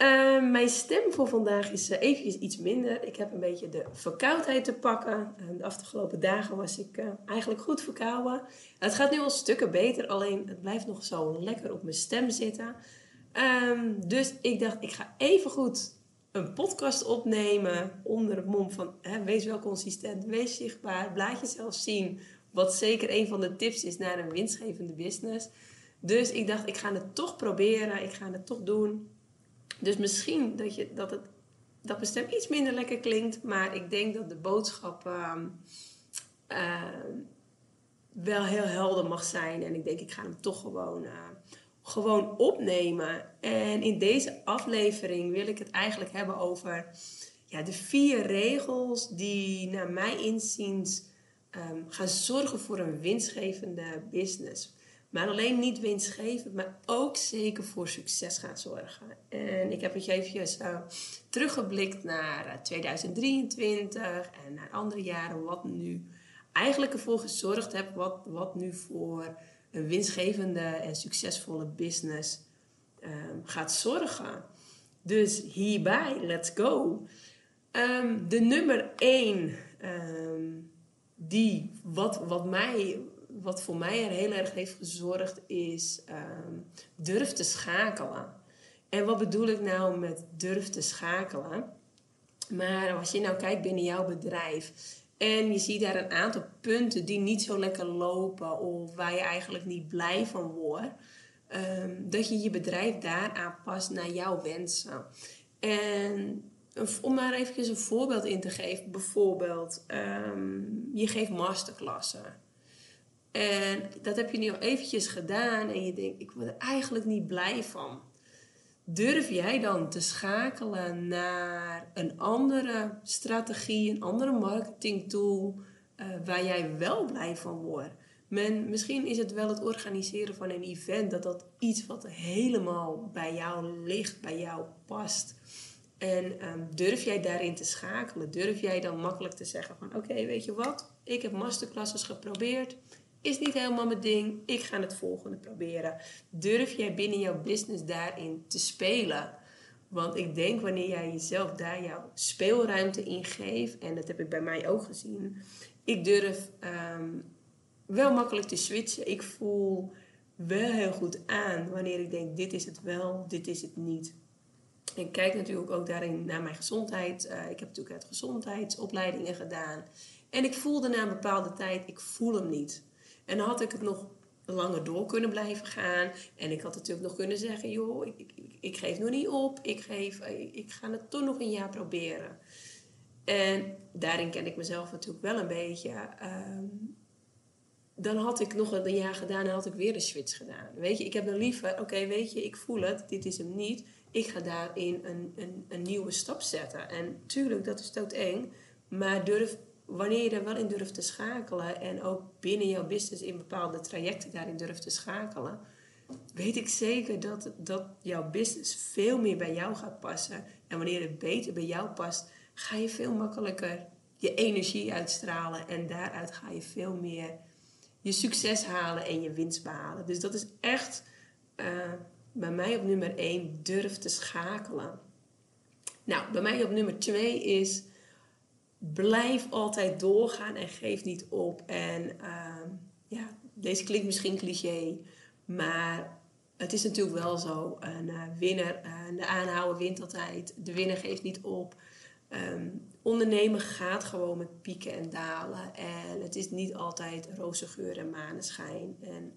Ehm, mijn stem voor vandaag is uh, eventjes iets minder. Ik heb een beetje de verkoudheid te pakken. Uh, de afgelopen dagen was ik uh, eigenlijk goed verkouden. Het gaat nu al stukken beter, alleen het blijft nog zo lekker op mijn stem zitten. Um, dus ik dacht, ik ga even goed een podcast opnemen onder het mom van hè, wees wel consistent, wees zichtbaar, laat jezelf zien. Wat zeker een van de tips is naar een winstgevende business. Dus ik dacht, ik ga het toch proberen, ik ga het toch doen. Dus misschien dat, je, dat, het, dat mijn stem iets minder lekker klinkt, maar ik denk dat de boodschap uh, uh, wel heel helder mag zijn. En ik denk, ik ga hem toch gewoon, uh, gewoon opnemen. En in deze aflevering wil ik het eigenlijk hebben over ja, de vier regels die naar mij inziens um, gaan zorgen voor een winstgevende business. Maar alleen niet winstgevend, maar ook zeker voor succes gaat zorgen. En ik heb het eventjes uh, teruggeblikt naar 2023 eh, en naar andere jaren. Wat nu eigenlijk ervoor gezorgd heeft. Wat, wat nu voor een winstgevende en succesvolle business um, gaat zorgen. Dus hierbij, let's go. Um, de nummer 1 um, die, wat, wat mij wat voor mij er heel erg heeft gezorgd is um, durf te schakelen. En wat bedoel ik nou met durf te schakelen? Maar als je nou kijkt binnen jouw bedrijf en je ziet daar een aantal punten die niet zo lekker lopen of waar je eigenlijk niet blij van wordt, um, dat je je bedrijf daar aanpast naar jouw wensen. En om maar even een voorbeeld in te geven, bijvoorbeeld, um, je geeft masterklassen. En dat heb je nu al eventjes gedaan en je denkt, ik word er eigenlijk niet blij van. Durf jij dan te schakelen naar een andere strategie, een andere marketingtool uh, waar jij wel blij van wordt? Men, misschien is het wel het organiseren van een event, dat dat iets wat helemaal bij jou ligt, bij jou past. En um, durf jij daarin te schakelen? Durf jij dan makkelijk te zeggen van oké, weet je wat? Ik heb masterclasses geprobeerd is niet helemaal mijn ding. Ik ga het volgende proberen. Durf jij binnen jouw business daarin te spelen? Want ik denk wanneer jij jezelf daar jouw speelruimte in geeft, en dat heb ik bij mij ook gezien, ik durf um, wel makkelijk te switchen. Ik voel wel heel goed aan wanneer ik denk: dit is het wel, dit is het niet. Ik kijk natuurlijk ook daarin naar mijn gezondheid. Uh, ik heb natuurlijk uit gezondheidsopleidingen gedaan. En ik voelde na een bepaalde tijd: ik voel hem niet. En dan had ik het nog langer door kunnen blijven gaan. En ik had natuurlijk nog kunnen zeggen, joh, ik, ik, ik geef nog niet op. Ik, geef, ik, ga het toch nog een jaar proberen. En daarin ken ik mezelf natuurlijk wel een beetje. Um, dan had ik nog een jaar gedaan en had ik weer een switch gedaan. Weet je, ik heb dan liever, oké, weet je, ik voel het, dit is hem niet. Ik ga daarin een, een, een nieuwe stap zetten. En tuurlijk, dat is doodeng. Maar durf wanneer je er wel in durft te schakelen en ook binnen jouw business in bepaalde trajecten daarin durft te schakelen, weet ik zeker dat, dat jouw business veel meer bij jou gaat passen. En wanneer het beter bij jou past, ga je veel makkelijker je energie uitstralen en daaruit ga je veel meer je succes halen en je winst behalen. Dus dat is echt uh, bij mij op nummer 1 durf te schakelen. Nou, bij mij op nummer 2 is blijf altijd doorgaan en geef niet op. En uh, ja, deze klinkt misschien cliché, maar het is natuurlijk wel zo. Een uh, winnaar, uh, de aanhouden wint altijd. De winnaar geeft niet op. Um, ondernemen gaat gewoon met pieken en dalen. En het is niet altijd roze geur en maneschijn. En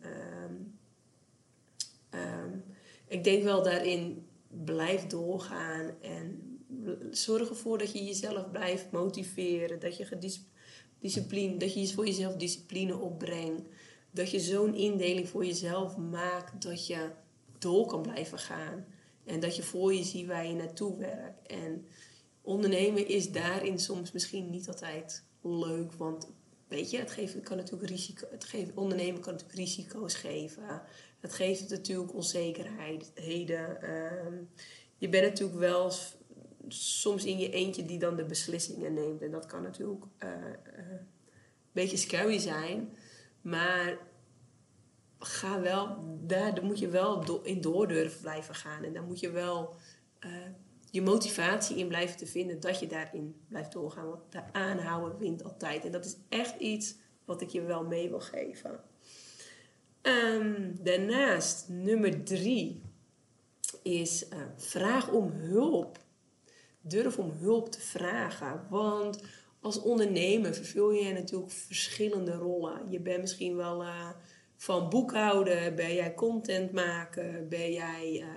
um, ik denk wel daarin blijf doorgaan en zorg ervoor dat je jezelf blijft motiveren. Dat je, discipline, dat je voor jezelf discipline opbrengt. Dat je zo'n indeling voor jezelf maakt dat je door kan blijven gaan. En dat je voor je ziet waar je naartoe werkt. En ondernemen is daarin soms misschien niet altijd leuk. Want weet je, het, geeft, kan natuurlijk risico, het geeft, ondernemen kan natuurlijk risico's geven. Het geeft natuurlijk onzekerheden. Uh, je bent natuurlijk wel soms in je eentje die dan de beslissingen neemt. En dat kan natuurlijk uh, uh, een beetje scary zijn. Maar ga wel, daar moet je wel in door durven blijven gaan. En daar moet je wel uh, je motivatie in blijven te vinden dat je daarin blijft doorgaan. Want de aanhouden wint altijd. En dat is echt iets wat ik je wel mee wil geven. Um, daarnaast, nummer drie, is vraag om hulp. Durf om hulp te vragen. Want als ondernemer vervul je natuurlijk verschillende rollen. Je bent misschien wel uh, van boekhouden, ben jij content maken, ben jij uh,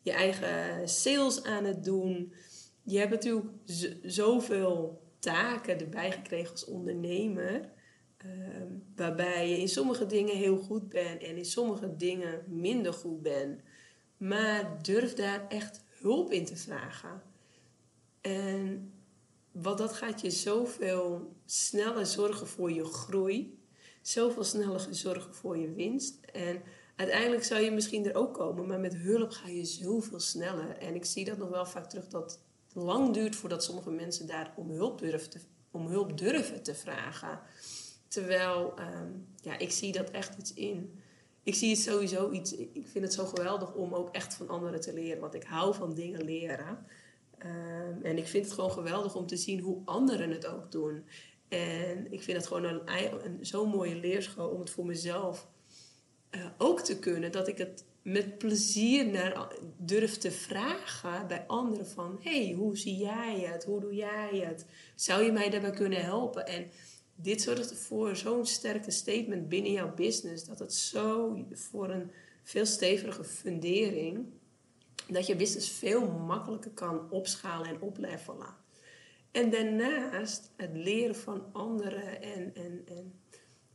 je eigen sales aan het doen. Je hebt natuurlijk zoveel taken erbij gekregen als ondernemer. Ehm, waarbij je in sommige dingen heel goed bent en in sommige dingen minder goed bent. Maar durf daar echt hulp in te vragen. En wat dat gaat je zoveel sneller zorgen voor je groei. Zoveel sneller zorgen voor je winst. En uiteindelijk zou je misschien er ook komen, maar met hulp ga je zoveel sneller. En ik zie dat nog wel vaak terug dat het lang duurt voordat sommige mensen daar om hulp durven te, om hulp durven te vragen. Terwijl, ehm, ja, ik zie dat echt iets in. Ik zie het sowieso iets. Ik vind het zo geweldig om ook echt van anderen te leren. Want ik hou van dingen leren. Ehm, en ik vind het gewoon geweldig om te zien hoe anderen het ook doen. En ik vind het gewoon een, een zo'n mooie leerschool om het voor mezelf uh, ook te kunnen. Dat ik het met plezier naar, durf te vragen bij anderen van... hey, hoe zie jij het? Hoe doe jij het? Zou je mij daarbij kunnen helpen? En dit zorgt voor zo'n sterke statement binnen jouw business. Dat het zo voor een veel stevige fundering dat je business veel makkelijker kan opschalen en oplevelen. En daarnaast het leren van anderen en, en, en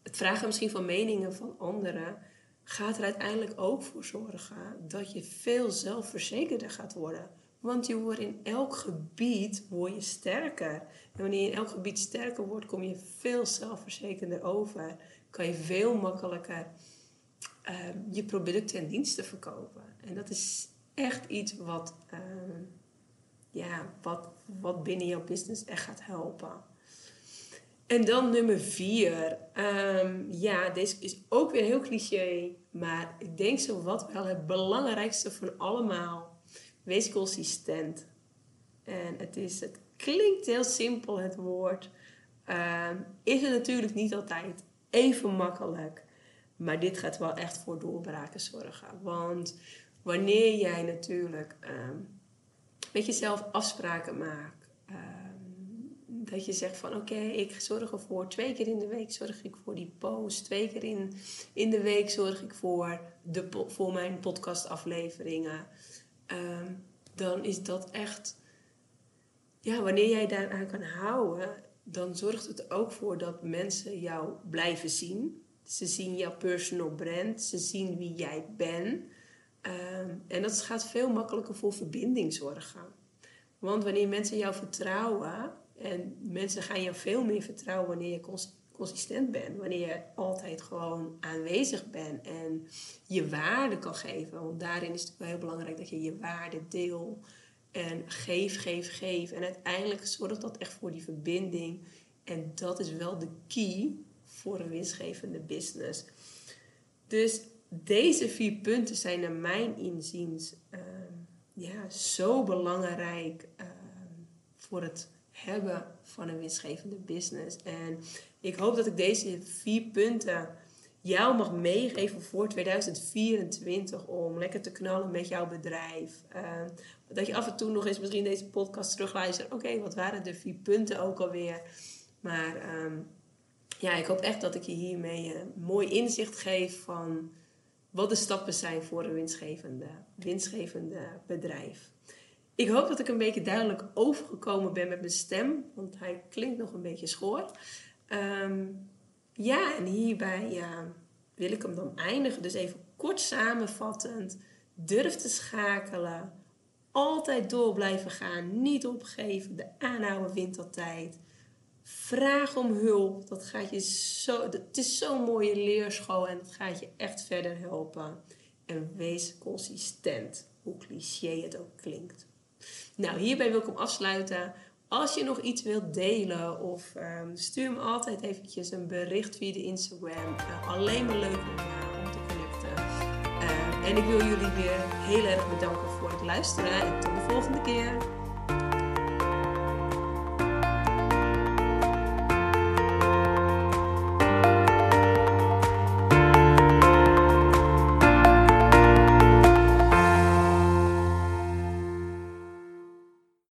het vragen misschien van meningen van anderen gaat er uiteindelijk ook voor zorgen dat je veel zelfverzekerder gaat worden. Want je wordt in elk gebied word je sterker. En wanneer je in elk gebied sterker wordt, kom je veel zelfverzekerder over. Kan je veel makkelijker uh, je producten en diensten verkopen. En dat is echt iets wat, ehm, ja, wat, wat binnen jouw business echt gaat helpen. En dan nummer vier. Um, ja, deze is ook weer heel cliché. Maar ik denk zo wat wel het belangrijkste van allemaal. Wees consistent. En het, is, het klinkt heel simpel, het woord. Uh, is het natuurlijk niet altijd even makkelijk. Maar dit gaat wel echt voor doorbraken zorgen. Want wanneer jij natuurlijk um, met jezelf afspraken maakt. Um, dat je zegt van oké, ik zorg ervoor. Twee keer in de week zorg ik voor die post. Twee keer in, in de week zorg ik voor, de, voor mijn podcastafleveringen. Um, dan is dat echt... Ja, wanneer jij daaraan kan houden, dan zorgt het ook voor dat mensen jou blijven zien. Ze zien jouw personal brand, ze zien wie jij bent. Ehm, en dat gaat veel makkelijker voor verbinding zorgen. Want wanneer mensen jou vertrouwen, en mensen gaan jou veel meer vertrouwen wanneer je consistent bent, wanneer je altijd gewoon aanwezig bent en je waarde kan geven. Want daarin is het wel heel belangrijk dat je je waarde deelt en geef, geef, geef. En uiteindelijk zorgt dat echt voor die verbinding. En dat is wel de key voor een winstgevende business. Dus deze vier punten zijn naar mijn inziens uh, ja, zo belangrijk uh, voor het hebben van een winstgevende business. En ik hoop dat ik deze vier punten jou mag meegeven voor 2024 om lekker te knallen met jouw bedrijf. Uh, dat je af en toe nog eens misschien deze podcast terugluistert. Oké, wat waren de vier punten ook alweer? Maar ja, ik hoop echt dat ik je hiermee een mooi inzicht geef van wat de stappen zijn voor een winstgevende, winstgevende bedrijf. Ik hoop dat ik een beetje duidelijk overgekomen ben met mijn stem, want hij klinkt nog een beetje schoor. Um, ja, en hierbij wil ik hem dan eindigen. Dus even kort samenvattend. Durf te schakelen. Altijd door blijven gaan. Niet opgeven. De aanhouden wint altijd. Vraag om hulp. Dat gaat je zo, het is zo'n mooie leerschool en dat gaat je echt verder helpen. En wees consistent, hoe cliché het ook klinkt. Nou, hierbij wil ik hem afsluiten. Als je nog iets wilt delen of um, stuur me altijd eventjes een bericht via de Instagram. Uh, alleen maar leuk om, uh, om te kunnen En ik wil jullie weer heel erg bedanken voor het luisteren. En tot de volgende keer.